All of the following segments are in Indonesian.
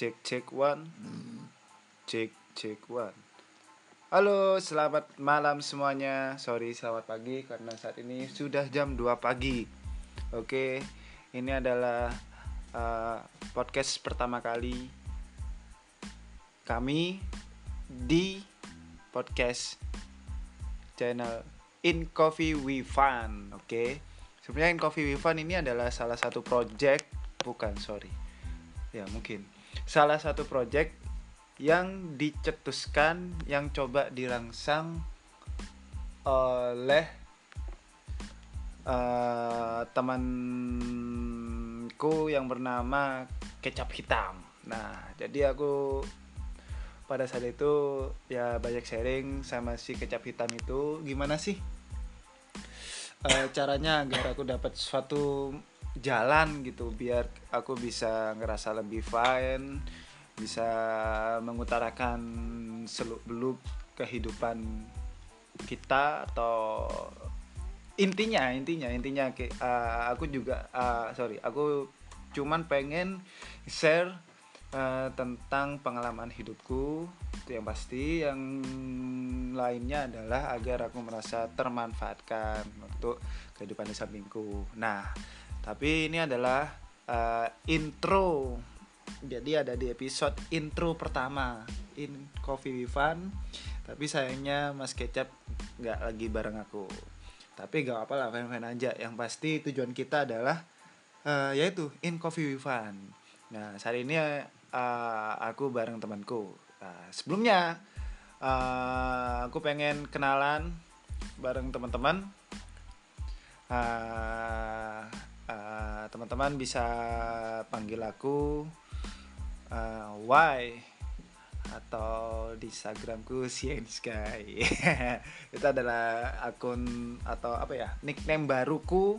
Cek cek one. Cek cek one. Halo, selamat malam semuanya. Sorry, selamat pagi karena saat ini sudah jam 2 pagi. Oke, ini adalah uh, podcast pertama kali kami di podcast channel In Coffee We Fun. Oke. Sebenarnya In Coffee We Fun ini adalah salah satu project, bukan, sorry. Ya, mungkin. Salah satu project yang dicetuskan yang coba dirangsang oleh uh, temanku yang bernama kecap hitam. Nah, jadi aku pada saat itu ya banyak sharing sama si kecap hitam itu gimana sih uh, caranya agar aku dapat suatu jalan gitu biar aku bisa ngerasa lebih fine bisa mengutarakan seluk beluk kehidupan kita atau intinya intinya intinya uh, aku juga uh, sorry aku cuman pengen share uh, tentang pengalaman hidupku. Itu yang pasti. Yang lainnya adalah agar aku merasa termanfaatkan untuk kehidupan di sampingku. Nah tapi ini adalah uh, intro. Jadi ada di episode intro pertama. In Coffee with Fun. Tapi sayangnya Mas Kecap nggak lagi bareng aku. Tapi gak apa lah fan-fan aja. Yang pasti tujuan kita adalah uh, yaitu in Coffee with Fun. Nah saat ini uh, aku bareng temanku. Nah, sebelumnya uh, aku pengen kenalan bareng teman-teman. Uh, uh, teman-teman bisa panggil aku uh, Y atau di Instagramku CN Sky. Itu adalah akun atau apa ya nickname baruku.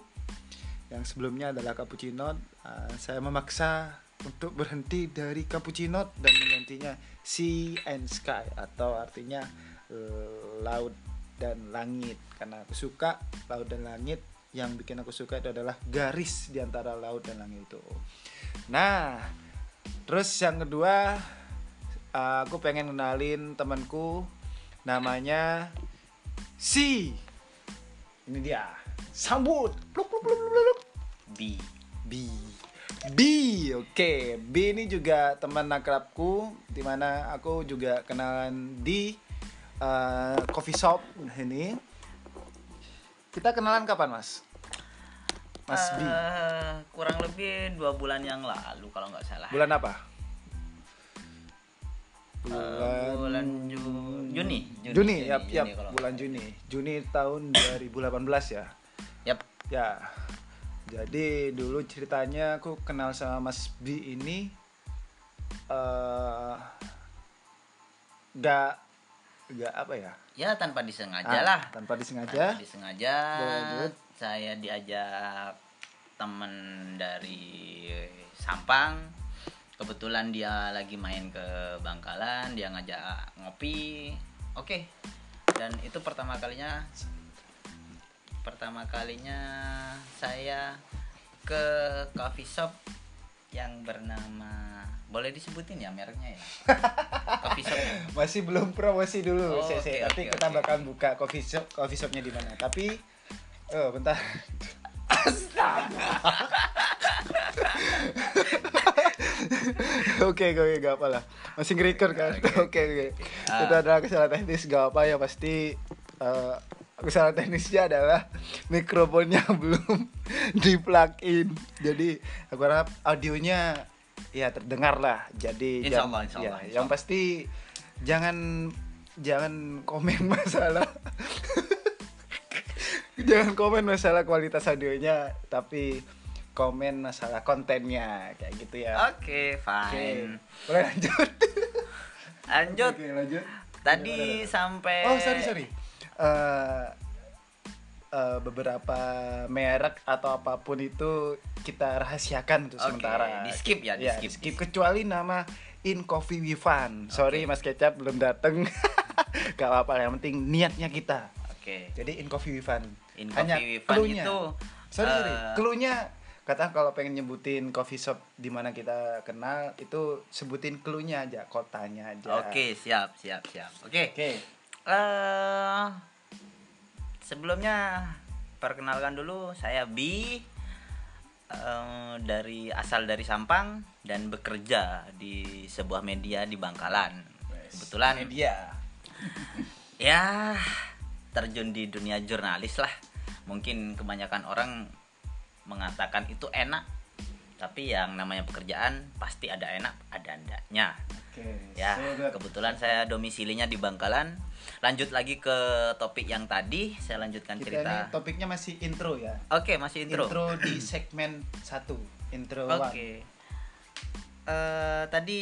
Yang sebelumnya adalah Cappuccino. Uh, saya memaksa untuk berhenti dari Cappuccino dan menggantinya Sea and Sky atau artinya laut dan langit. Karena aku suka laut dan langit yang bikin aku suka itu adalah garis di antara laut dan langit itu. Nah Terus yang kedua aku pengen kenalin temanku namanya si ini dia. Sambut. Pluk, pluk, pluk, pluk, pluk. B. B. B oke. Okay. B ini juga teman akrabku di mana aku juga kenalan di uh, coffee shop ini kita kenalan kapan mas? Mas uh, B kurang lebih dua bulan yang lalu kalau nggak salah. Bulan apa? Bulan, uh, bulan Ju Juni. Juni, Juni, Juni yap, yap, bulan Juni. Juni tahun 2018 ya? Yap. Ya. Jadi dulu ceritanya aku kenal sama Mas B ini uh, gak gak apa ya? Ya tanpa disengaja ah, lah. tanpa disengaja. Tanpa disengaja. Saya diajak teman dari Sampang. Kebetulan dia lagi main ke Bangkalan dia ngajak ngopi. Oke. Okay. dan itu pertama kalinya pertama kalinya saya ke coffee shop yang bernama boleh disebutin ya mereknya ya coffee shop masih belum promosi dulu oh, okay, nanti okay, kita okay. bakal buka coffee shop coffee shopnya di mana tapi oh bentar Astaga. Oke, oke, gak apa lah. Masih ngerecord kan? Oke, oke. Ah. Itu adalah kesalahan teknis, gak apa ya pasti uh, kesalahan teknisnya adalah mikrofonnya belum di plug in. Jadi aku harap audionya ya terdengar lah. Jadi insya Allah, insya Allah, ya, insya yang pasti jangan jangan komen masalah jangan komen masalah kualitas audionya tapi komen masalah kontennya kayak gitu ya. Oke, okay, fine. Okay. Boleh lanjut. lanjut. Oke, okay, lanjut. Tadi ya, sampai Oh, sorry, sorry. Uh, uh, beberapa merek atau apa pun itu kita rahasiakan untuk okay, sementara. Di skip ya, di ya, skip. skip kecuali nama In Coffee with Fun. Sorry okay. Mas Kecap belum dateng. Gak apa-apa, yang penting niatnya kita. Oke. Okay. Jadi In Coffee with Fun. In Coffee with Fun itu sorry, uh, sorry. Keluhnya kata kalau pengen nyebutin coffee shop di mana kita kenal itu sebutin clue-nya aja kotanya aja Oke, siap, siap, siap. Oke. oke eh sebelumnya perkenalkan dulu saya Bi eh, dari asal dari Sampang dan bekerja di sebuah media di Bangkalan. Kebetulan media ya terjun di dunia jurnalis lah. Mungkin kebanyakan orang mengatakan itu enak, tapi yang namanya pekerjaan pasti ada enak, ada enggaknya. oke Ya, so kebetulan saya domisilinya di Bangkalan. Lanjut lagi ke topik yang tadi, saya lanjutkan kita cerita. ini topiknya masih intro ya Oke, masih intro. di segmen satu intro Oke. one. Eh, tadi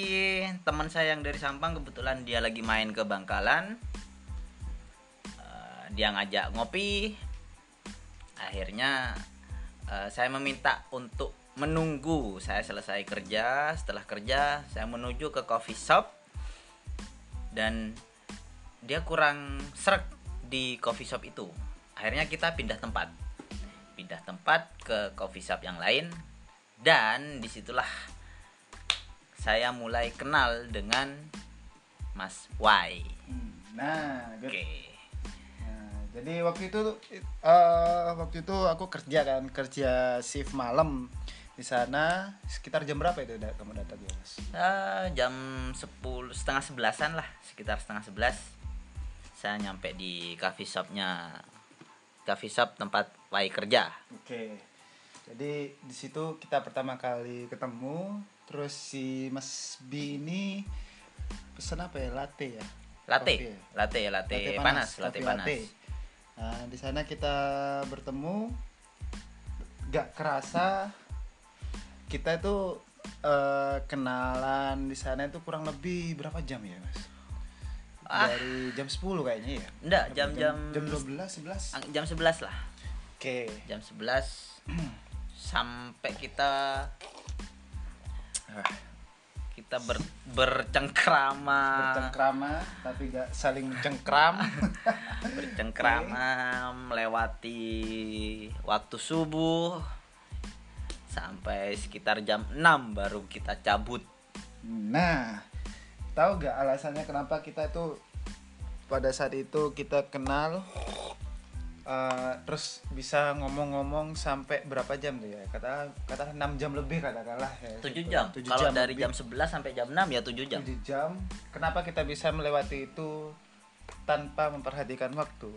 teman saya yang dari Sampang kebetulan dia lagi main ke Bangkalan. Eh, dia ngajak ngopi. Akhirnya eh, saya meminta untuk menunggu saya selesai kerja. Setelah kerja, saya menuju ke coffee shop dan dia kurang serak di coffee shop itu. Akhirnya kita pindah tempat. Pindah tempat ke coffee shop yang lain dan di situlah saya mulai kenal dengan Mas Y. Nah Oke. good. Nah, jadi waktu itu eh waktu itu aku kerja kan kerja shift malam di sana sekitar jam berapa itu kamu datang ya mas? Eh, jam 10 setengah sebelasan lah, sekitar setengah sebelas. Saya nyampe di coffee shopnya coffee shop tempat Y kerja. Oke. Jadi di situ kita pertama kali ketemu, terus si Mas B ini pesan apa ya latte ya? Latte, Kopi ya? latte, latte, panas, latte kopi panas. Nah, di sana kita bertemu gak kerasa kita itu eh, kenalan di sana itu kurang lebih berapa jam ya, Mas? Ah. Dari jam 10 kayaknya ya. Enggak, Apa jam-jam jam 12 11. ang- jam 11 lah. Oke. Jam 11 sampai kita Ah, kita ber, bercengkrama bercengkrama tapi gak saling mencengkram. bercengkrama melewati waktu subuh sampai sekitar jam 6 baru kita cabut Nah, tahu gak alasannya kenapa kita itu pada saat itu kita kenal eh, terus bisa ngomong-ngomong sampai berapa jam tuh ya? Kata kata 6 jam lebih katakanlah ya. 7 jam. Tujuh Kalau dari lebih. jam 11 sampai jam 6 ya 7 jam. 7 jam. Kenapa kita bisa melewati itu tanpa memperhatikan waktu?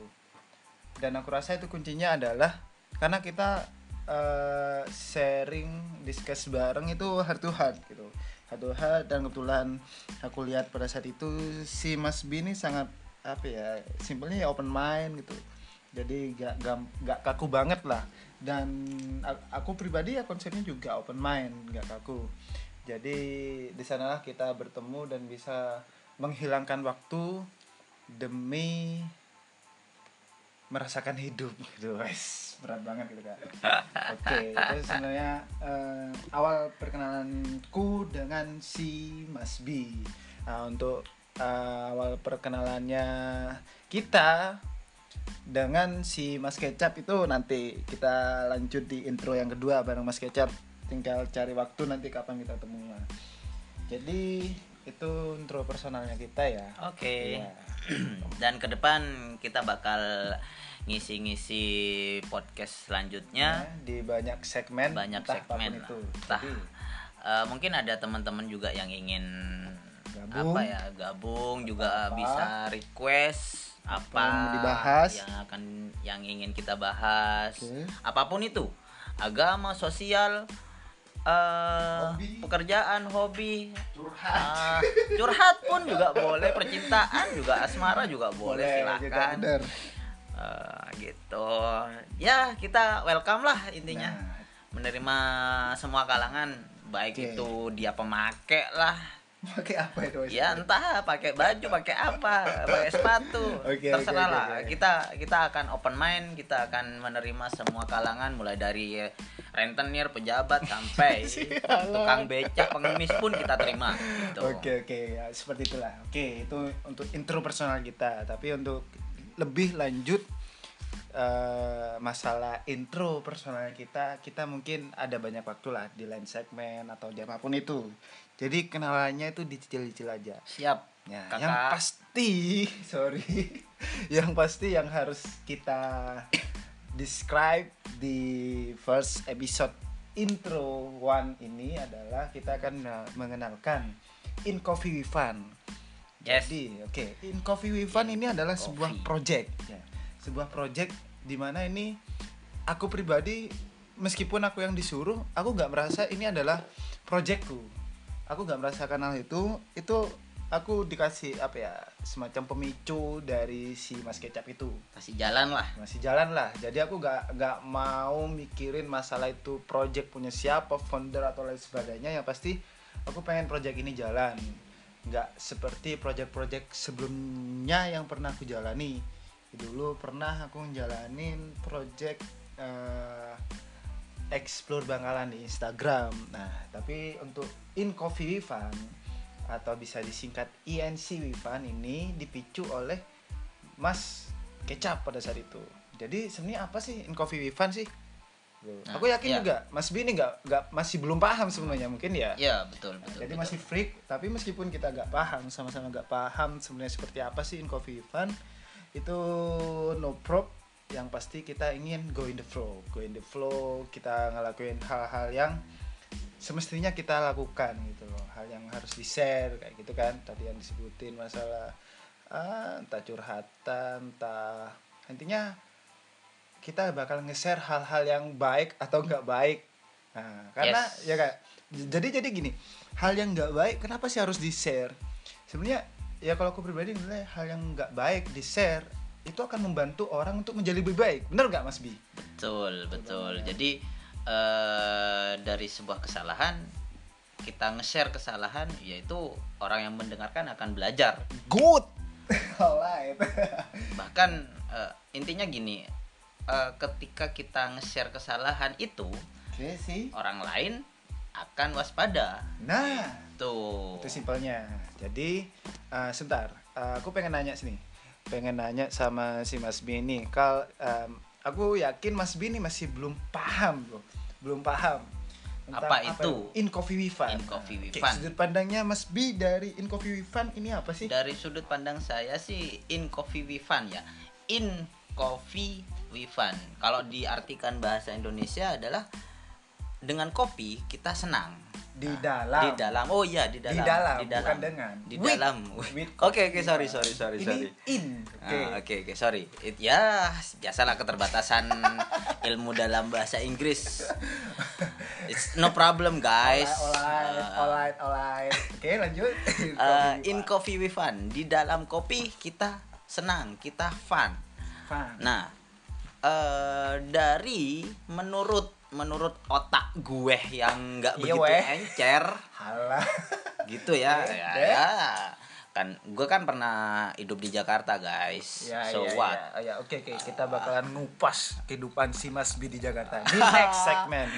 Dan aku rasa itu kuncinya adalah karena kita eh, sharing, discuss bareng itu heart to heart gitu. To heart dan kebetulan aku lihat pada saat itu si Mas B ini sangat apa ya, simpelnya ya open mind gitu. Jadi gak, gam- gak kaku banget lah dan aku pribadi ya konsepnya juga open mind, gak kaku. Jadi di sanalah kita bertemu dan bisa menghilangkan waktu demi merasakan hidup gitu guys berat banget gitu kak. Oke itu sebenarnya eh, awal perkenalanku dengan si Mas B. Nah, untuk eh, awal perkenalannya kita dengan si Mas Kecap itu nanti kita lanjut di intro yang kedua bareng Mas Kecap. Tinggal cari waktu nanti kapan kita temuan jadi itu intro personalnya kita ya. Oke. Iya. Dan ke depan kita bakal ngisi-ngisi podcast selanjutnya Ya, di banyak segmen banyak entah segmen itu Entah, Jadi, eh, mungkin ada teman-teman juga yang ingin Gabung. apa ya gabung juga Apa. bisa request apa yang dibahas. yang akan yang ingin kita bahas Oke. apa pun itu agama sosial eh, Hobi. pekerjaan hobi curhat ah, curhat pun juga boleh percintaan juga asmara juga boleh, juga silakan. Eh, gitu ya kita welcome lah intinya Nah, menerima semua kalangan baik Oke. itu dia pemakai lah pakai apa itu ya entah pakai baju pakai apa pakai sepatu Oke, terserah oke, lah oke, oke. kita kita akan open mind kita akan menerima semua kalangan mulai dari eh, rentenir pejabat sampai Sialan. tukang becak pengemis pun kita terima gitu. Oke oke ya, seperti itulah. Oke itu untuk intro personal kita. Tapi untuk lebih lanjut eh, masalah intro personal kita kita mungkin ada banyak waktu lah di lain segmen atau di apa pun itu jadi kenalannya itu dicicil-cicil aja Siap. Ya, Kakak. yang pasti, sorry, yang pasti yang harus kita describe di first episode intro one ini adalah kita akan uh, mengenalkan In Coffee with Fun. Yes. Jadi, oke, In Coffee with Fun ini adalah Coffee. sebuah project, ya, sebuah project di mana ini aku pribadi meskipun aku yang disuruh, aku nggak merasa ini adalah projectku. Aku nggak merasakan hal itu. Itu aku dikasih apa ya semacam pemicu dari si Mas Kecap itu Kasih jalan lah. masih jalan lah jadi aku nggak nggak mau mikirin masalah itu project punya siapa founder atau lain sebagainya yang pasti aku pengen project ini jalan nggak seperti project-project sebelumnya yang pernah aku jalani dulu pernah aku ngejalanin project eh, explore Bangkalan di Instagram nah tapi untuk in coffee with Fun atau bisa disingkat INC Wifan ini dipicu oleh Mas Kecap pada saat itu. Jadi sebenarnya apa sih in coffee with fun sih? Nah, aku yakin iya. juga Mas B ini nggak nggak masih belum paham sebenarnya mungkin ya. Iya, betul, betul. Jadi betul. masih freak, tapi meskipun kita nggak paham, sama-sama nggak paham sebenarnya seperti apa sih in coffee fun, itu no prob. Yang pasti kita ingin go in the flow, go in the flow, kita ngelakuin hal-hal yang semestinya kita lakukan gitu loh, hal yang harus di share kayak gitu kan. Tadi yang disebutin masalah ah, entah curhatan, entah intinya kita bakal nge-share hal-hal yang baik atau nggak baik. Nah, karena Yes. ya kak, jadi jadi gini, hal yang nggak baik kenapa sih harus di-share? Sebenarnya ya kalau aku pribadi nilai hal yang nggak baik di-share itu akan membantu orang untuk menjadi lebih baik. Bener nggak Mas Bi? Betul, betul. Jadi eh dari sebuah kesalahan kita nge-share kesalahan yaitu orang yang mendengarkan akan belajar. Good. Alright. Bahkan eh, intinya gini, eh, ketika kita nge-share kesalahan itu Oke sih. orang lain akan waspada. Nah, Tuh. itu simpelnya. Jadi eh, sebentar, Eh, aku pengen nanya sini. Pengen nanya sama si Mas B ini. Kal em, aku yakin Mas B ini masih belum paham, Bro. Belum paham. tentang Apa itu? In Coffee with Fun. In Coffee with Fun. Sudut pandangnya Mas B dari In Coffee with Fun ini apa sih? Dari sudut pandang saya sih in coffee with fun ya. In coffee with fun. Kalau diartikan bahasa Indonesia adalah dengan kopi kita senang. Di Nah, dalam. Di dalam. Oh iya, di dalam. Di dalam, bukan dengan. Di With- dalam. Oke, oke, sorry, sorry, sorry, Ini sorry. in. Oke. Ah, Oke, oke, sorry. It, ya, biasalah keterbatasan ilmu dalam bahasa Inggris. It's no problem, guys. Alright, Ah, alright, alright. Oke, lanjut. Uh, in coffee with fun di dalam kopi kita senang kita fun Fun. nah eh dari menurut menurut otak gue yang nggak Iya, begitu weh. encer Halah. gitu ya ya, ya. kan gue kan pernah hidup di Jakarta guys Ya, so ya, what ya, ya. Oke, oke. Kita bakalan ngupas kehidupan si Mas B di Jakarta. Di next segment.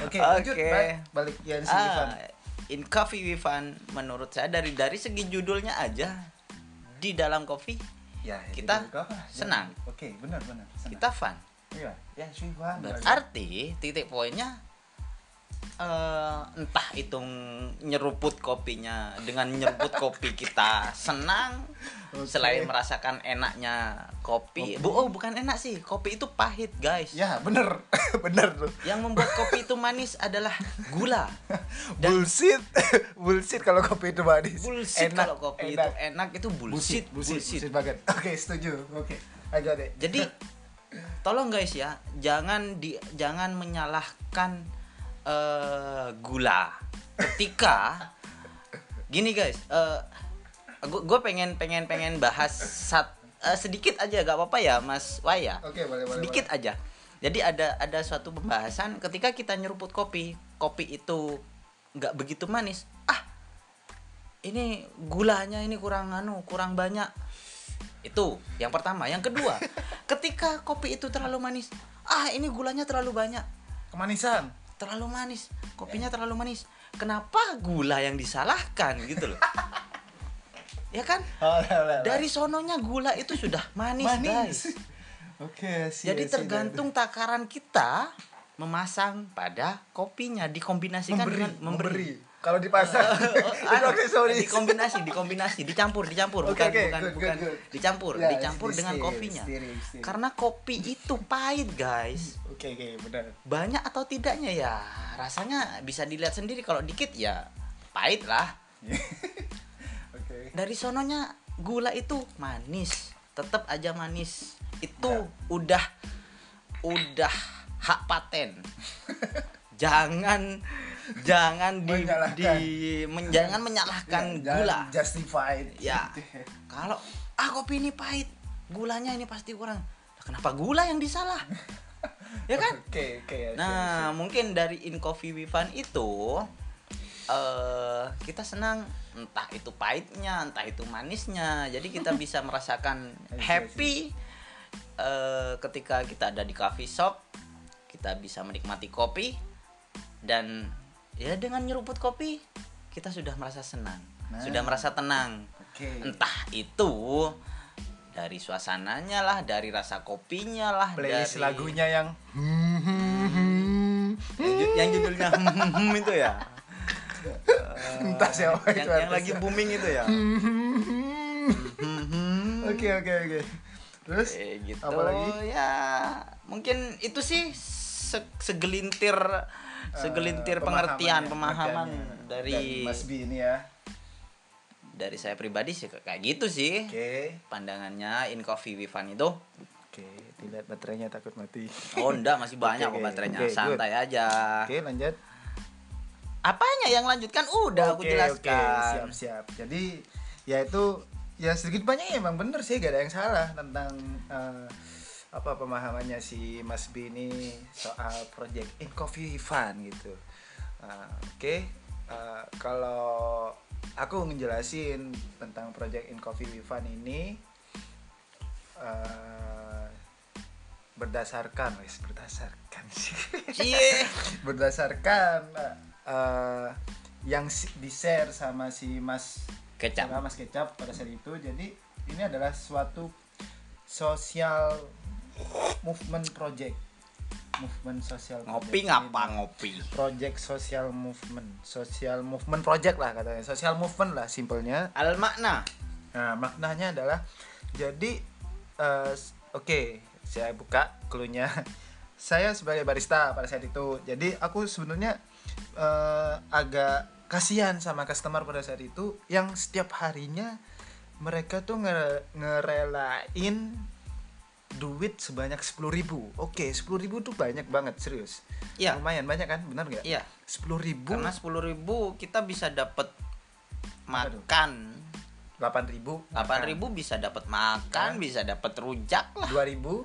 Oke, lanjut. Oke. Balik, balik ya si Ivan. Ah, in coffee with fun menurut saya dari dari segi judulnya aja di dalam kopi Ya, ya, kita gitu. Senang. Ya, Oke, benar, benar. Senang. kita fun Iya. Ya, Ivan. Berarti titik poinnya eh entah itu nyeruput kopinya dengan nyeruput kopi kita senang Oke. selain merasakan enaknya kopi. Bu, oh bukan enak sih, kopi itu pahit, guys. Ya, bener. bener tuh. Yang membuat kopi itu manis adalah gula. Dan bullshit. bullshit kalau kopi itu manis. bullshit Enak, kalau kopi enak. itu enak itu bullshit, bullshit, bullshit, bullshit. banget. Oke, setuju. Oke. Ayo deh. Jadi tolong guys ya, jangan di jangan menyalahkan eh, gula. Ketika gini guys, gue pengen pengen pengen bahas sat, eh, sedikit aja gak apa-apa ya Mas Waya. Oke, boleh, boleh. sedikit aja. Jadi ada ada suatu pembahasan ketika kita nyeruput kopi, kopi itu nggak begitu manis. Ah, ini gulanya ini kurang anu, kurang banyak. Itu yang pertama. Yang kedua, ketika kopi itu terlalu manis, ah ini gulanya terlalu banyak, Kemanisan. Terlalu manis, kopinya terlalu manis. Kenapa gula yang disalahkan gitu loh? ya kan? Alah. Dari sononya gula itu sudah manis, guys. Oke, sih. Jadi tergantung takaran kita memasang pada kopinya dikombinasikan memberi, dengan memberi. Kalau di pasar itu Anu, aksesoris. dikombinasi, dikombinasi, dicampur, dicampur, bukan oke, bukan good, bukan good, good. dicampur, Ya, dicampur di dengan stir, kopinya. stirring. Karena kopi itu pahit, guys. Oke, oke, benar. Banyak atau tidaknya ya rasanya bisa dilihat sendiri kalau dikit ya pahit lah. Oke. Dari sononya gula itu manis, tetap aja manis. Itu Ya. udah udah hak paten. jangan jangan di, Menyalahkan. di men- jangan menyalahkan Ya, gula. Justified. Ya. Kalau ah kopi ini pahit, gulanya ini pasti kurang. Kenapa gula yang disalah? ya kan? Oke, oke. oke, Nah, mungkin dari In Coffee with Fun itu eh kita senang entah itu pahitnya, entah itu manisnya. Jadi kita bisa merasakan I see, I see. happy eh ketika kita ada di coffee shop, kita bisa menikmati kopi dan ya dengan nyeruput kopi kita sudah merasa senang, Nah. sudah merasa tenang. Oke. Entah itu dari suasananya lah, dari rasa kopinya lah, Playlist dari lagunya yang yang, ju- yang judulnya hmm itu ya entah siapa yang, itu yang lagi booming itu ya Oke, oke, oke. Terus Kayak gitu apa lagi? ya mungkin itu sih se- segelintir segelintir Eh, pengertian pemahaman pemahaman ya, dari Mas B ini ya. dari saya pribadi sih kayak gitu sih Oke. pandangannya in coffee with fun itu Oke, dilihat baterainya takut mati. oh enggak masih banyak Oke, kok baterainya good. santai aja Oke, lanjut. apanya yang lanjutkan udah aku Oke, jelaskan Oke, siap-siap. Jadi ya itu ya sedikit banyak emang bener sih gak ada yang salah tentang eh, apa pemahamannya si Mas B ini soal project in coffee fun gitu. Nah, Oke, eh, kalau aku ngejelasin tentang project in coffee fun ini eh, berdasarkan, wes berdasarkan sih. Cie. berdasarkan eh, yang di share sama si Mas Kecap. sama Mas Kecap pada saat itu jadi ini adalah suatu sosial movement project. Movement sosial ngopi ngapa Ini ngopi? Project social movement. Social movement project lah katanya. Social movement lah simpelnya. Al makna Nah, maknanya adalah jadi s- oke, saya buka clue-nya. Saya sebagai barista pada saat itu. Jadi aku sebenarnya eh, agak kasihan sama customer pada saat itu yang setiap harinya mereka tuh nge ngerelain duit sebanyak 10.000 ribu Oke, 10.000 ribu tuh banyak banget, serius. Iya. Lumayan banyak kan, benar nggak? iya 10.000 ribu karena sepuluh ribu kita bisa dapat makan 8.000 ribu delapan ribu bisa dapat makan bisa dapat rujak lah 2.000 ribu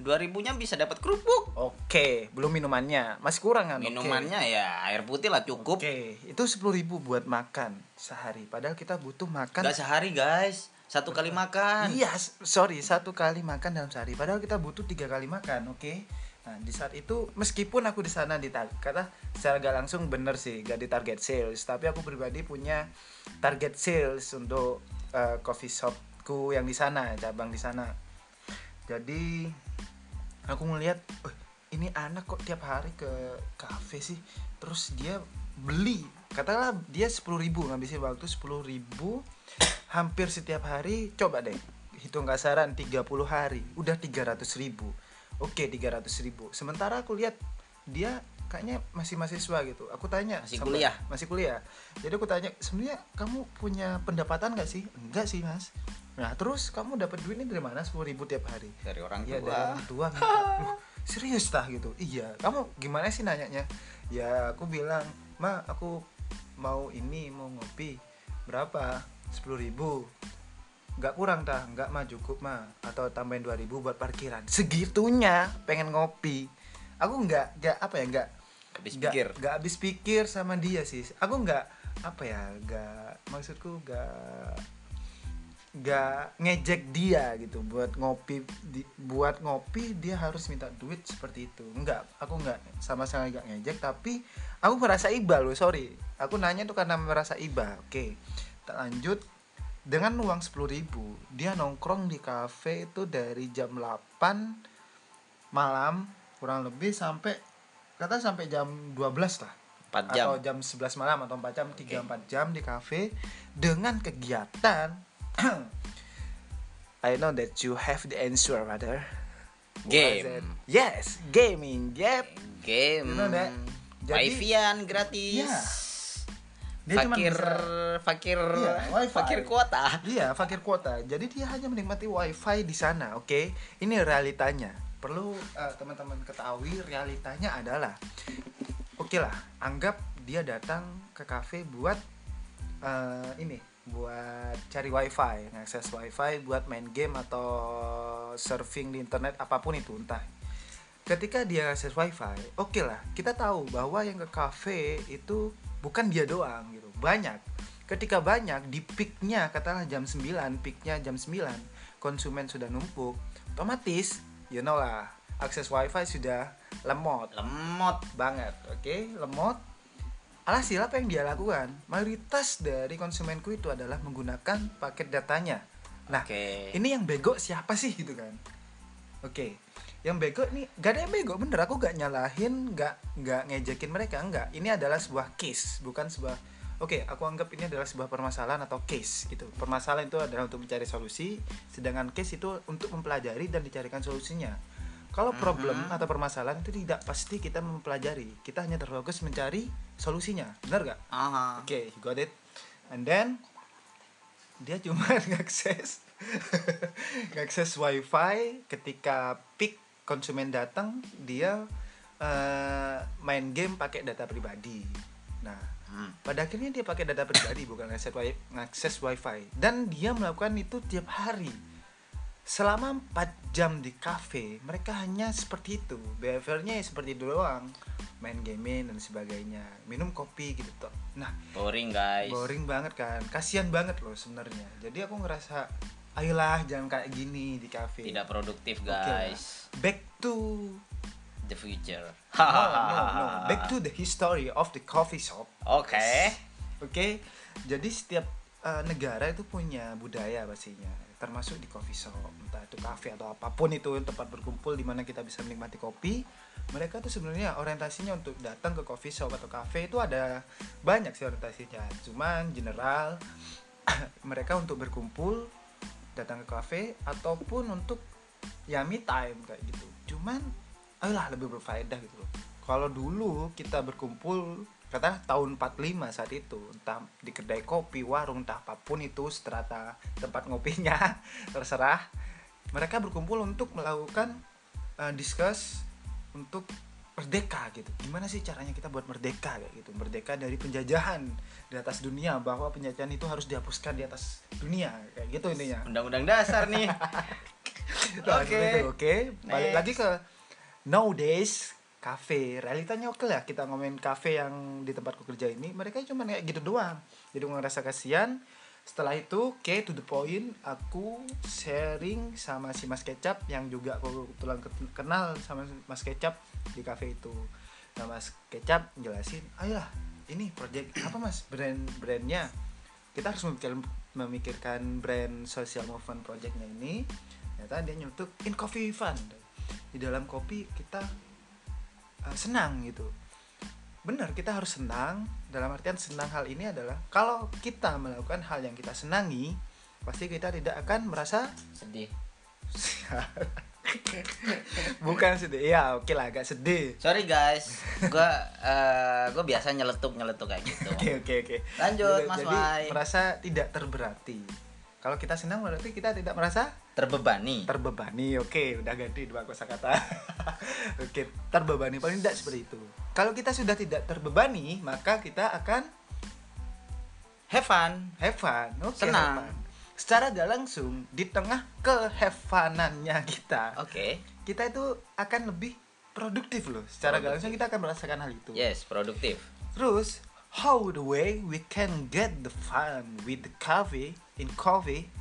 dua ribunya bisa dapat kerupuk Oke, belum minumannya. Masih kurang kan? Oke. minumannya ya air putih lah cukup Oke, itu 10.000 ribu buat makan sehari. Padahal kita butuh makan. nggak sehari guys satu kali makan Iya, sorry, satu kali makan dalam sehari. Padahal kita butuh tiga kali makan, oke? Nah, di saat itu meskipun aku di sana di kata secara gak langsung bener sih, gak di target sales, tapi aku pribadi punya target sales untuk eh, coffee shopku yang di sana, cabang di sana. Jadi aku ngelihat, "Oh, ini anak kok tiap hari ke kafe sih, terus dia beli, katakanlah dia 10.000 ribu ngabisin waktu 10.000 ribu hampir setiap hari coba deh. Hitung kasaran 30 hari. Udah 300 ribu. Oke 300 ribu. Sementara aku lihat dia kayaknya masih mahasiswa gitu. Aku tanya Masih kuliah. masih kuliah. Jadi aku tanya sebenarnya kamu punya pendapatan nggak sih? Enggak sih mas. Nah terus kamu dapat duit ini dari mana? 10 ribu tiap hari. Dari orang Iya tua. dari orang tua. Loh, serius tah? gitu. Iya. Kamu gimana sih nanyanya? Ya aku bilang ma aku mau ini mau ngopi. Berapa sepuluh ribu. Nggak kurang tah nggak mah cukup mah. Atau tambahin dua ribu buat parkiran. Segitunya pengen ngopi. Aku nggak nggak apa ya nggak habis nggak- pikir. nggak habis pikir sama dia sih. Aku nggak apa ya nggak maksudku nggak nggak ngejek dia gitu. Buat ngopi di, buat ngopi dia harus minta duit seperti itu. Enggak aku nggak sama sekali nggak ngejek. Tapi aku merasa iba loh sorry. Aku nanya tuh karena merasa iba oke. tak lanjut dengan uang sepuluh ribu dia nongkrong di kafe itu dari jam 8 malam kurang lebih sampai kata sampai jam 12 lah 4 jam. atau jam 11 malam atau 4 jam 3 4 jam di kafe dengan kegiatan I know that you have the answer brother Game. Yes, gaming. Yep. Game. You know that? Jadi- Wifi-an gratis. Iya. Dia cuma fakir bisa- fakir Iya, wifi. fakir kuota. Iya, fakir kuota. Jadi dia hanya menikmati wifi di sana, oke? Ini realitanya. Perlu eh, teman-teman ketahui realitanya adalah, oke lah, anggap dia datang ke kafe buat eh, ini, buat cari wifi, ngakses wifi, buat main game atau surfing di internet apa pun itu entah. Ketika dia akses wifi, oke lah, kita tahu bahwa yang ke kafe itu bukan dia doang gitu, banyak. Ketika banyak di peaknya katakanlah jam 9 peaknya jam 9 konsumen sudah numpuk otomatis you know lah akses wifi sudah lemot. Lemot. banget oke? Lemot. Alhasil apa yang dia lakukan? Mayoritas dari konsumenku itu adalah menggunakan paket datanya. Nah Oke. ini yang bego siapa sih gitu kan? Oke yang bego nih gak ada yang bego bener. Aku gak nyalahin gak gak ngejekin mereka enggak ini adalah sebuah case bukan sebuah oke aku anggap ini adalah sebuah permasalahan atau case gitu. Permasalahan itu adalah untuk mencari solusi sedangkan case itu untuk mempelajari dan dicarikan solusinya. Kalau problem Mhm. atau permasalahan itu tidak pasti kita mempelajari. Kita hanya terfokus mencari solusinya. Benar gak Aha. Oke, you got it. And then dia cuma ngakses ngakses wifi ketika peak konsumen datang dia eh, main game pakai data pribadi. Nah, Hmm. pada akhirnya dia pakai data pribadi bukan ngakses wi wifi dan dia melakukan itu tiap hari. Selama 4 jam di cafe, mereka hanya seperti itu. Behaviornya ya seperti itu doang. Main gaming dan sebagainya. Minum kopi gitu toh. Nah, Boring guys. boring banget kan kasihan banget loh sebenarnya jadi aku ngerasa ayolah jangan kayak gini di cafe Tidak produktif guys. back to The future. no, no, no. back to the history of the coffee shop Oke. oke jadi setiap uh, negara itu punya budaya pastinya termasuk di coffee shop entah itu cafe atau apa pun itu tempat berkumpul di mana kita bisa menikmati kopi mereka tuh sebenarnya orientasinya untuk datang ke coffee shop atau cafe itu ada banyak sih orientasinya cuman general mereka untuk berkumpul datang ke cafe ataupun untuk ya me time kayak gitu. Cuman ayolah lebih berfaedah gitu loh. Kalau dulu kita berkumpul kata tahun 45 saat itu entah di kedai kopi warung entah apa pun itu strata tempat ngopinya terserah mereka berkumpul untuk melakukan uh, discuss untuk merdeka gitu gimana sih caranya kita buat merdeka kayak gitu merdeka dari penjajahan di atas dunia bahwa penjajahan itu harus dihapuskan di atas dunia kayak gitu intinya Undang-undang dasar nih. Oke. seperti itu, Oke. Balik Next. lagi ke nowadays cafe. Realitanya oke lah kita ngomongin cafe yang di tempatku kerja ini, mereka cuma kayak gitu doang. Jadi gue ngerasa kasihan. Setelah itu, oke to the point, aku sharing sama si Mas Kecap yang juga aku kebetulan kenal sama Mas Kecap di cafe itu. Nah, Mas Kecap jelasin, ayolah, ini project apa Mas brand brandnya? Kita harus memikirkan, memikirkan brand social movement projectnya ini ternyata dia nyetuk in coffee fun di dalam kopi kita uh, senang gitu benar kita harus senang dalam artian senang hal ini adalah kalau kita melakukan hal yang kita senangi pasti kita tidak akan merasa Sedih. bukan sedih ya oke lah agak sedih Sorry guys. Gua eh, gua biasa nyeletuk nyeletuk kayak gitu. oke oke oke Lanjut, Jadi- Mas jadi Wai. merasa tidak terberati kalau kita senang berarti kita tidak merasa Terbebani. terbebani oke udah ganti dua kosakata oke terbebani paling tidak seperti itu kalau kita sudah tidak terbebani maka kita akan Have fun. have fun oke Senang. Secara gak langsung di tengah ke have funannya kita Oke. kita itu akan lebih produktif loh secara gak langsung kita akan merasakan hal itu Yes, produktif. terus how the way we can get the fun with the coffee in coffee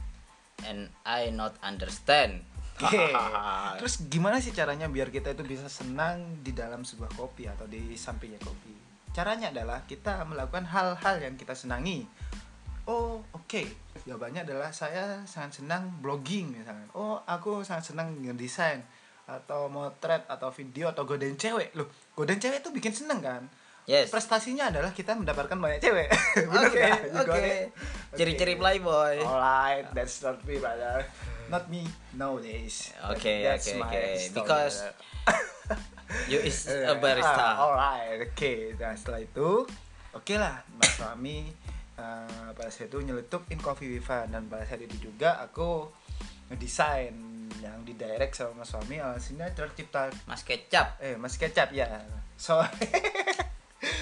And I not understand. Oke. Terus gimana sih caranya biar kita itu bisa senang di dalam sebuah kopi atau di sampingnya kopi? Caranya adalah kita melakukan hal-hal yang kita senangi. Oh, oke. Jawabannya adalah saya sangat senang blogging misalnya. Oh, aku sangat senang ngedesain. atau motret atau video atau godain cewek loh godain cewek itu bikin seneng kan Yes. prestasinya adalah kita mendapatkan banyak cewek Oke, oke. it? Ciri-ciri Oke. playboy. Alright, that's not me, brother. Not me nowadays. Okay, okay, my okay. story, Because. You is a barista. ah, alright, oke. Nah setelah itu, oke lah, Mas Fahmi eh, pada saat itu nyeletuk in Coffee Fun dan pada saat itu juga aku ngedesain yang di direct sama Mas Fahmi alhasilnya tercipta Mas Kecap. eh Mas Kecap ya. So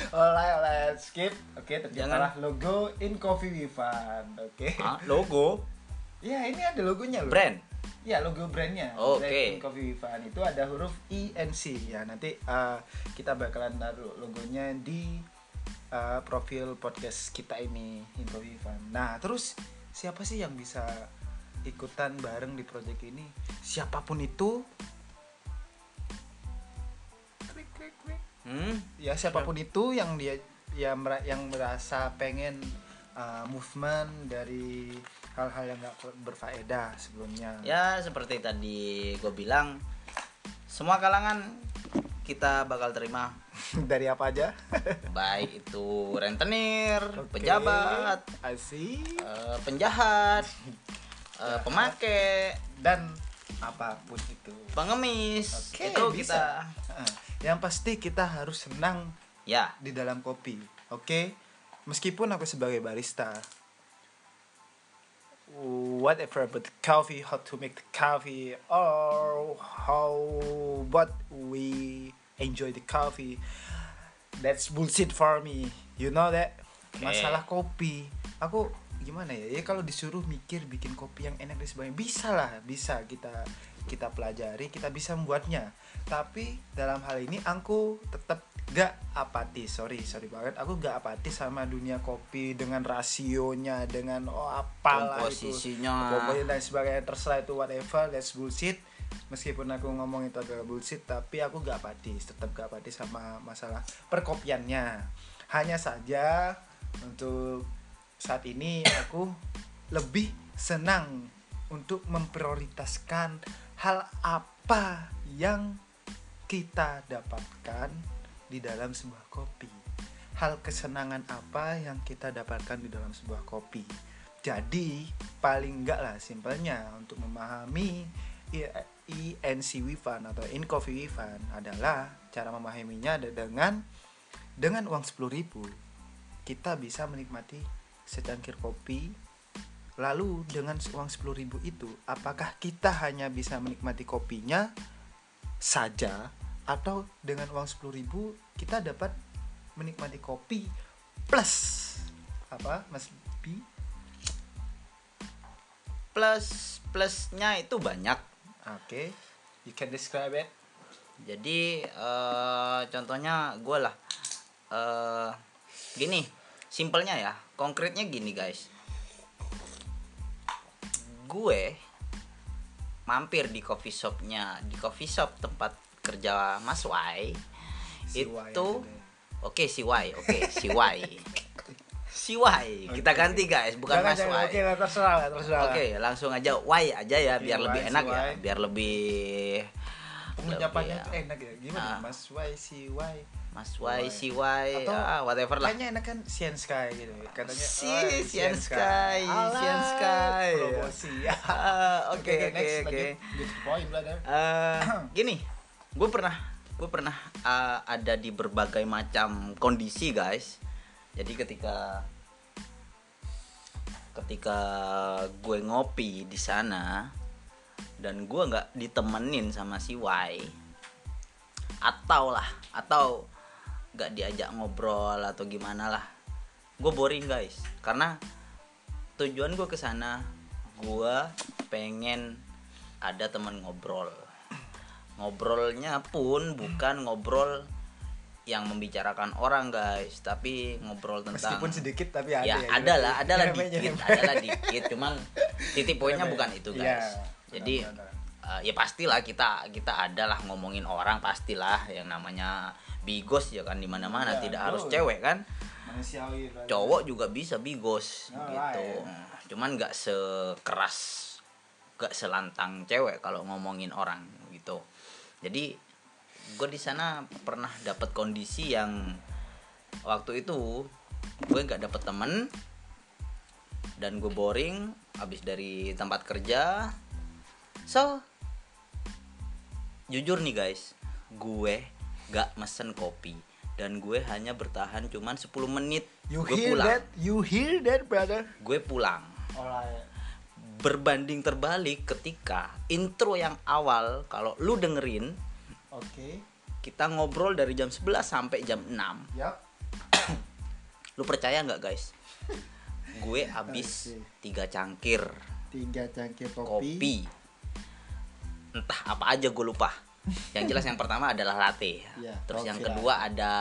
Alright, alright, skip. Oke, terciptalah logo in Coffee with Fun. Oke. Ah, logo Ya, ini ada logonya loh. brand. Ya, logo brandnya. Oke. Brand in Coffee Fun itu ada huruf INC. Ya, nanti uh, kita bakalan taruh logonya di uh, profil podcast kita ini in Coffee with Fun. Nah, terus siapa sih yang bisa ikutan bareng di project ini? Siapa pun itu. Klik, klik, klik. Hmm. Ya, siapa pun itu yang dia ya yang merasa pengen uh, movement dari hal-hal yang gak berfaedah sebelumnya. Ya seperti tadi gue bilang, semua kalangan kita bakal terima dari apa aja? baik itu rentenir, Oke. pejabat, Asik. eh, penjahat, eh, pemakai, Dan apa pun itu. pengemis, Oke, itu bisa. kita. Yang pasti kita harus senang ya di dalam kopi. Oke? Meskipun aku sebagai barista whatever about the coffee, how to make the coffee, or how what we enjoy the coffee. That's bullshit for me. You know that? Oke. Masalah kopi. Aku gimana ya? Ya kalau disuruh mikir bikin kopi yang enak dan sebagainya, bisa lah, bisa kita kita pelajari, kita bisa membuatnya. Tapi dalam hal ini aku tetap gak apatis, sorry, sorry banget. Aku gak apatis sama dunia kopi dengan rasionya, dengan oh apalah itu komposisinya. dan sebagainya terserah itu whatever that's bullshit meskipun aku ngomong itu agak bullshit tapi aku gak apatis tetap gak apatis sama masalah perkopiannya. Hanya saja untuk saat ini aku lebih senang untuk memprioritaskan hal apa yang kita dapatkan di dalam sebuah kopi. Hal kesenangan apa yang kita dapatkan di dalam sebuah kopi. Jadi paling enggak lah simpelnya untuk memahami I- INC Wifan atau In Coffee Wifan adalah cara memahaminya dengan dengan uang 10.000 kita bisa menikmati secangkir kopi lalu dengan uang 10.000 itu apakah kita hanya bisa menikmati kopinya saja atau dengan uang 10.000 kita dapat menikmati kopi plus apa Mas B plus plusnya itu banyak. Oke, you can describe it. Jadi eh, contohnya gue lah, eh gini, simpelnya ya, konkretnya gini guys. Gue mampir di coffee shopnya, di coffee shop tempat kerja Mas Wai. Si Y itu, oke si Wai, oke si Wai, si Wai. Kita ganti guys, bukan Jangan, Mas jangan. Wai. Oke, lah, terserah terserah. Oke, langsung aja Y aja ya biar Iya, lebih enak si ya, biar lebih Pengucapannya tuh enak ya. Gimana? Ah. Mas Y si Y. Mas Y. Y, si Y, Atau ah, whatever lah. Kayaknya enak kan Sian Sky gitu. Katanya Si, oh, Sian Sky, Sian Sky. Promosi. Ah, Oke, oke, next, oke. Eh, Gini, gue pernah, gue pernah ah, ada di berbagai macam kondisi guys. Jadi ketika ketika gue ngopi di sana dan gue nggak ditemenin sama si Y atau lah atau nggak diajak ngobrol atau gimana lah gue boring guys. Karena tujuan gue ke sana gue pengen ada teman ngobrol. Ngobrolnya pun bukan ngobrol yang membicarakan orang guys. Tapi ngobrol tentang Meskipun sedikit tapi ada ya ya. ada lah ada lah dikit ada lah dikit. Cuman titik poinnya bukan itu Iya, guys. jadi benar-benar. eh, ya pastilah kita kita ada lah ngomongin orang pastilah. Yang namanya bigos ya kan di mana mana Iya, tidak betul. harus cewek kan. Manusiawi cowok juga bisa bigos Alright. gitu. cuman nggak sekeras nggak selantang cewek kalau ngomongin orang gitu. Jadi gue di sana pernah dapat kondisi yang waktu itu gue nggak dapet temen dan gue boring abis dari tempat kerja so jujur nih guys gue gak mesen kopi dan gue hanya bertahan cuman 10 menit You gue hear pulang that? You hear that, brother? gue pulang Alright. berbanding terbalik ketika intro yang awal kalau lu dengerin Oke. kita ngobrol dari jam 11 sampai jam 6 Yap. lu percaya nggak guys? Gue habis tiga cangkir. Tiga cangkir kopi. kopi. Entah apa aja gue lupa. Yang jelas yang pertama adalah latte. Ya, terus yang kedua ada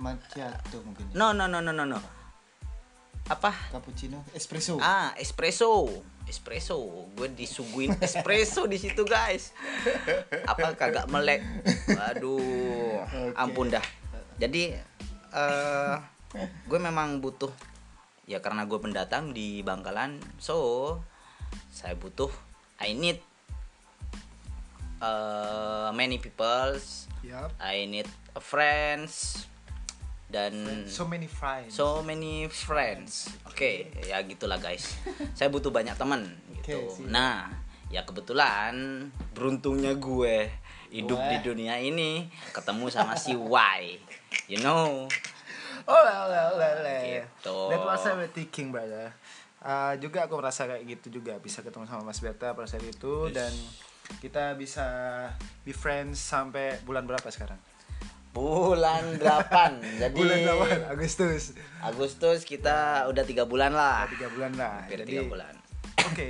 Macchiato mungkin. no no no no no no. Apa? Cappuccino, espresso. ah espresso espresso. Gue disuguhin espresso di situ guys. Apa kagak melek? Aduh Oke. ampun dah. Jadi eh gue memang butuh ya karena gue pendatang di Bangkalan so saya butuh I need eh many peoples. Yap. I need a friends dan So many friends. so many friends. Oke, ya gitulah guys. Saya butuh banyak teman gitu. Siap. nah, ya kebetulan beruntungnya gue hidup Wah. di dunia ini ketemu sama si Y. You know. Oh, ole, ole, ole. Gitu. That was I thinking, brother. Uh, juga aku merasa kayak gitu juga bisa ketemu sama Mas Berta pada saat itu Yes. dan kita bisa be friends sampai bulan berapa sekarang? Bulan 8. Jadi bulan berapa? Agustus. Agustus kita udah tiga bulan lah. Tiga bulan lah. Hampir Jadi, tiga bulan. Oke,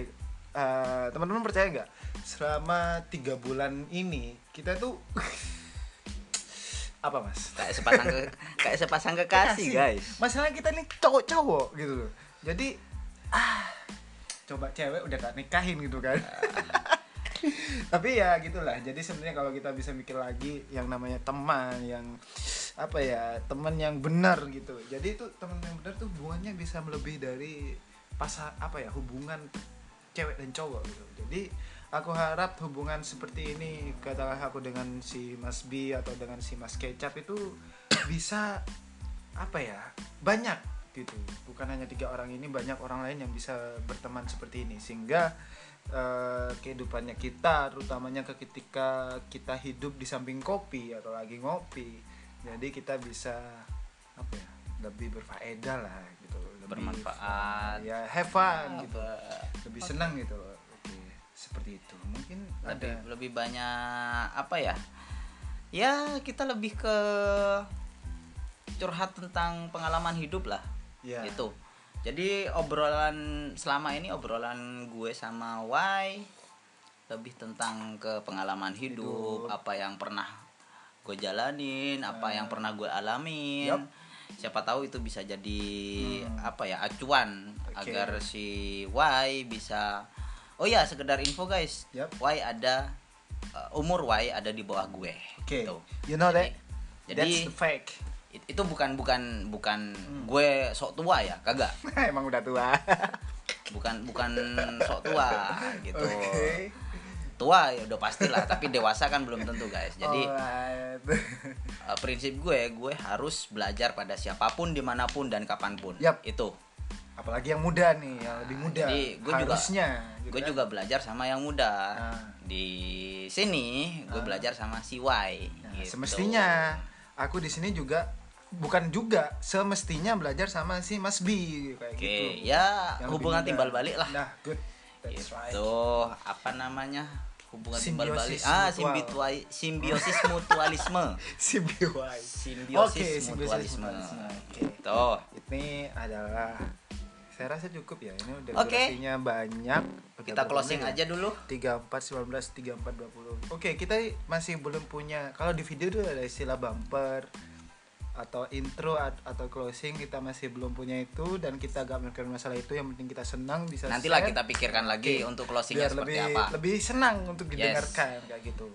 eh, teman-teman percaya nggak? Selama tiga bulan ini kita tuh apa mas? Kayak sepasang ke, kayak sepasang kekasih, guys. Masalah kita ini cowok-cowok gitu loh. Jadi ah coba cewek udah tak nikahin gitu kan. Tapi ya gitulah. Jadi sebenarnya kalau kita bisa mikir lagi yang namanya teman yang apa ya teman yang benar gitu. Jadi itu teman yang benar tuh hubungannya bisa melebihi dari pasar apa ya hubungan cewek dan cowok gitu. Jadi aku harap hubungan seperti ini katakanlah aku dengan si Mas B atau dengan si Mas Kecap itu bisa apa ya banyak gitu. Bukan hanya tiga orang ini banyak orang lain yang bisa berteman seperti ini. Sehingga eh, kehidupannya kita terutamanya ketika kita hidup di samping kopi atau lagi ngopi jadi kita bisa apa ya lebih berfaedah lah gitu. Lebih Bermanfaat. ya have fun gitu. Apa? lebih senang gitu loh. Oke seperti itu. Mungkin lebih ada lebih banyak apa ya ya kita lebih ke curhat tentang pengalaman hidup lah ya itu jadi obrolan selama ini obrolan gue sama Y lebih tentang ke pengalaman hidup, Hidup. apa yang pernah gue jalanin apa yang pernah gue alamin Yup. siapa tahu itu bisa jadi Hmm. apa ya acuan Oke. agar si Y bisa oh ya sekedar info guys Yup. Y ada uh, umur Y ada di bawah gue oke gitu. you know that jadi that's the fact itu bukan bukan bukan Hmm. gue sok tua ya kagak emang udah tua bukan bukan sok tua gitu Oke. tua ya udah pastilah tapi dewasa kan belum tentu guys jadi Alright. uh, prinsip gue gue harus belajar pada siapa pun di mana pun dan kapan pun Yap. itu apalagi yang muda nih yang lebih muda Jadi, gue juga- harusnya gitu gue kan. juga belajar sama yang muda Ah. di sini gue Ah. belajar sama si Y Nah, gitu. semestinya aku di sini juga bukan juga semestinya belajar sama si Mas B kayak oke gitu. ya Yang hubungan timbal balik lah. Nah good. That's gitu right. apa namanya hubungan timbal balik. Ah simbitua- simbiosis mutualisme. Simbiosis. Oke, simbiosis mutualisme. mutualisme. Oke. gitu. Ini adalah saya rasa cukup ya ini udah Oke. durasinya banyak. Udah kita closing ya? aja dulu. 34 19 34 20. Oke, kita masih belum punya kalau di video itu ada istilah bumper atau intro at- atau closing kita masih belum punya itu dan kita gak memikirkan masalah itu yang penting kita senang bisa nantilah share, kita pikirkan lagi Oke. untuk closingnya biar seperti lebih apa lebih senang untuk Yes. didengarkan kayak gitu.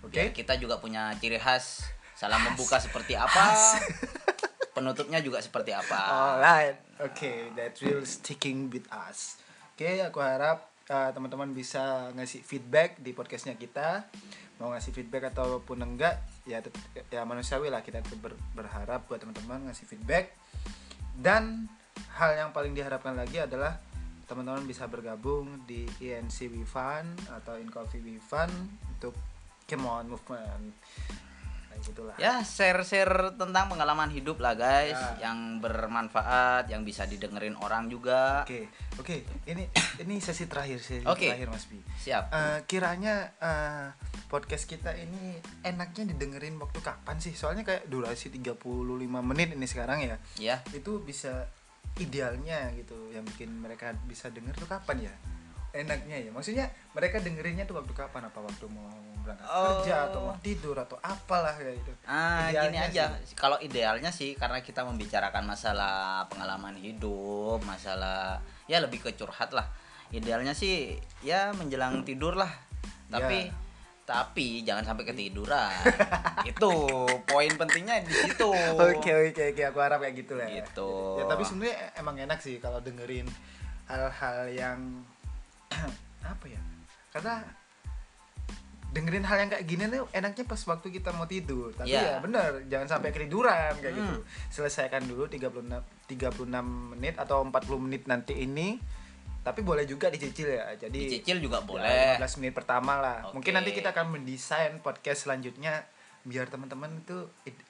Oke. Biar kita juga punya ciri khas salam membuka seperti apa penutupnya juga seperti apa Alright. Oke, that will sticking with us. Oke, aku harap eh, teman-teman bisa ngasih feedback di podcastnya kita mau ngasih feedback ataupun enggak ya ya manusiawi lah kita ber- berharap buat teman-teman ngasih feedback. Dan hal yang paling diharapkan lagi adalah teman-teman bisa bergabung di INC Wifan atau In Coffee Wifan untuk Come Movement gitulah Ya, share-share tentang pengalaman hidup lah guys, Ya. yang bermanfaat, yang bisa didengerin orang juga. Oke, oke. Ini ini sesi terakhir sesi Oke. terakhir Mas Bi. Siap. Eh, kiranya eh, podcast kita ini enaknya didengerin waktu kapan sih? Soalnya kayak durasi 35 menit ini sekarang ya. Ya. Itu bisa idealnya gitu yang bikin mereka bisa denger tuh kapan ya? Enaknya ya. Maksudnya mereka dengerinnya tuh waktu kapan? Apa waktu mau berangkat Oh. kerja atau mau tidur atau apalah kayak gitu. Ah, gini Idealnya aja. sih. Kalau idealnya sih karena kita membicarakan masalah pengalaman hidup, masalah ya lebih ke curhat lah. Idealnya sih ya menjelang tidur lah. Tapi Ya. tapi jangan sampai ketiduran. Itu poin pentingnya di situ. Oke oke oke aku harap kayak gitu lah. ya. Gitu. Ya tapi sebenarnya emang enak sih kalau dengerin hal-hal yang apa ya? Karena dengerin hal yang kayak gini tuh enaknya pas waktu kita mau tidur. Tapi Iya. ya bener, jangan sampai ketiduran kayak Hmm. gitu. Selesaikan dulu 36 36 menit atau 40 menit nanti ini. Tapi boleh juga dicicil ya. Jadi Dicicil juga ya, boleh. 15 menit pertama lah. Oke. Mungkin nanti kita akan mendesain podcast selanjutnya biar teman-teman itu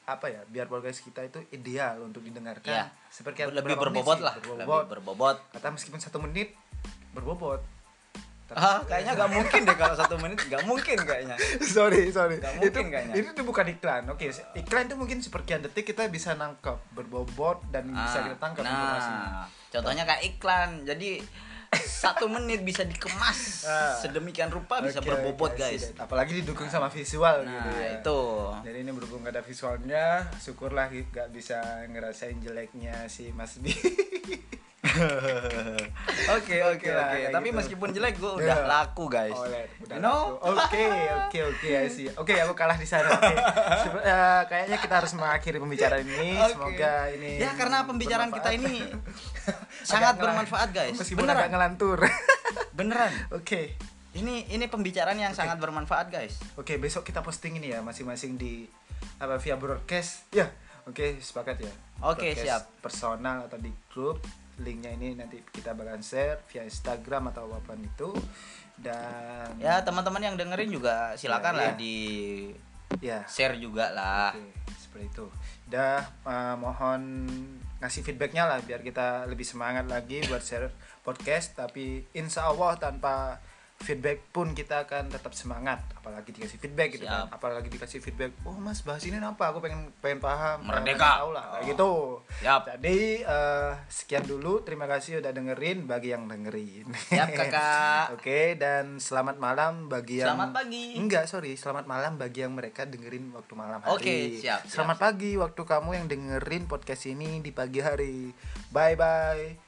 apa ya biar podcast kita itu ideal untuk didengarkan Iya. seperti lebih berbobot sih? lah, berbobot lebih berbobot. kata meskipun satu menit berbobot Ah, kayaknya nggak mungkin deh kalau satu menit nggak mungkin kayaknya. sorry sorry itu mungkin kayaknya. itu tuh bukan iklan oke iklan itu mungkin sepersekian detik kita bisa nangkep berbobot dan bisa Ah, kita tangkap informasinya nah, contohnya kayak iklan. Jadi satu menit bisa dikemas Ah. sedemikian rupa bisa Oke, berbobot oke, guys. apalagi didukung sama visual Nah gitu ya itu. Jadi ini berhubung gak ada visualnya, syukurlah gak bisa ngerasain jeleknya si Mas B. Oke oke oke. Tapi gitu. meskipun jelek gue udah Ya. laku guys. Oh, lihat, udah You know? laku. Oke, oke, oke, see. Oke, aku kalah di sana. Oke. Sebe- eh, kayaknya kita harus mengakhiri pembicaraan ini. Oke. Semoga ini Ya karena pembicaraan kita ini sangat Agak bermanfaat guys. Meskipun Beneran. agak ngelantur. Beneran. Oke. Ini ini pembicaraan yang sangat bermanfaat guys. Oke, besok kita posting ini ya masing-masing di apa via broadcast. Ya. Oke, sepakat ya. Oke, Broadcast siap. Personal atau di grup. Linknya ini nanti kita bakalan share via Instagram atau apa pun itu. Dan Ya teman-teman yang dengerin juga silakan Ya, lah ya. di ya. share juga lah. Oke, seperti itu. Dah eh, mohon ngasih feedbacknya lah biar kita lebih semangat lagi buat share podcast. Tapi insya Allah tanpa feedback pun kita akan tetap semangat. Apalagi dikasih feedback gitu kan. Siap. Apalagi dikasih feedback. Oh mas bahas ini apa? Aku pengen pengen paham. Merdeka. pengen tahu lah kayak Oh. gitu. Siap. Jadi eh, sekian dulu. Terima kasih udah dengerin bagi yang dengerin. Siap kakak. Oke dan selamat malam bagi yang Selamat pagi. Enggak, sorry. Selamat malam bagi yang mereka dengerin waktu malam hari. Oke, siap, siap. Selamat pagi waktu kamu yang dengerin podcast ini di pagi hari. Bye bye.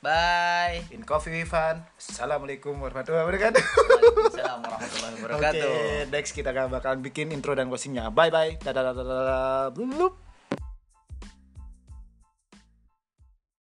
Bye. In Coffee with Fun. Assalamualaikum warahmatullahi wabarakatuh. Waalaikumsalam warahmatullahi Oke, wabarakatuh. next kita akan bakalan bikin intro dan closingnya. Bye bye. Dadah dadah dadah.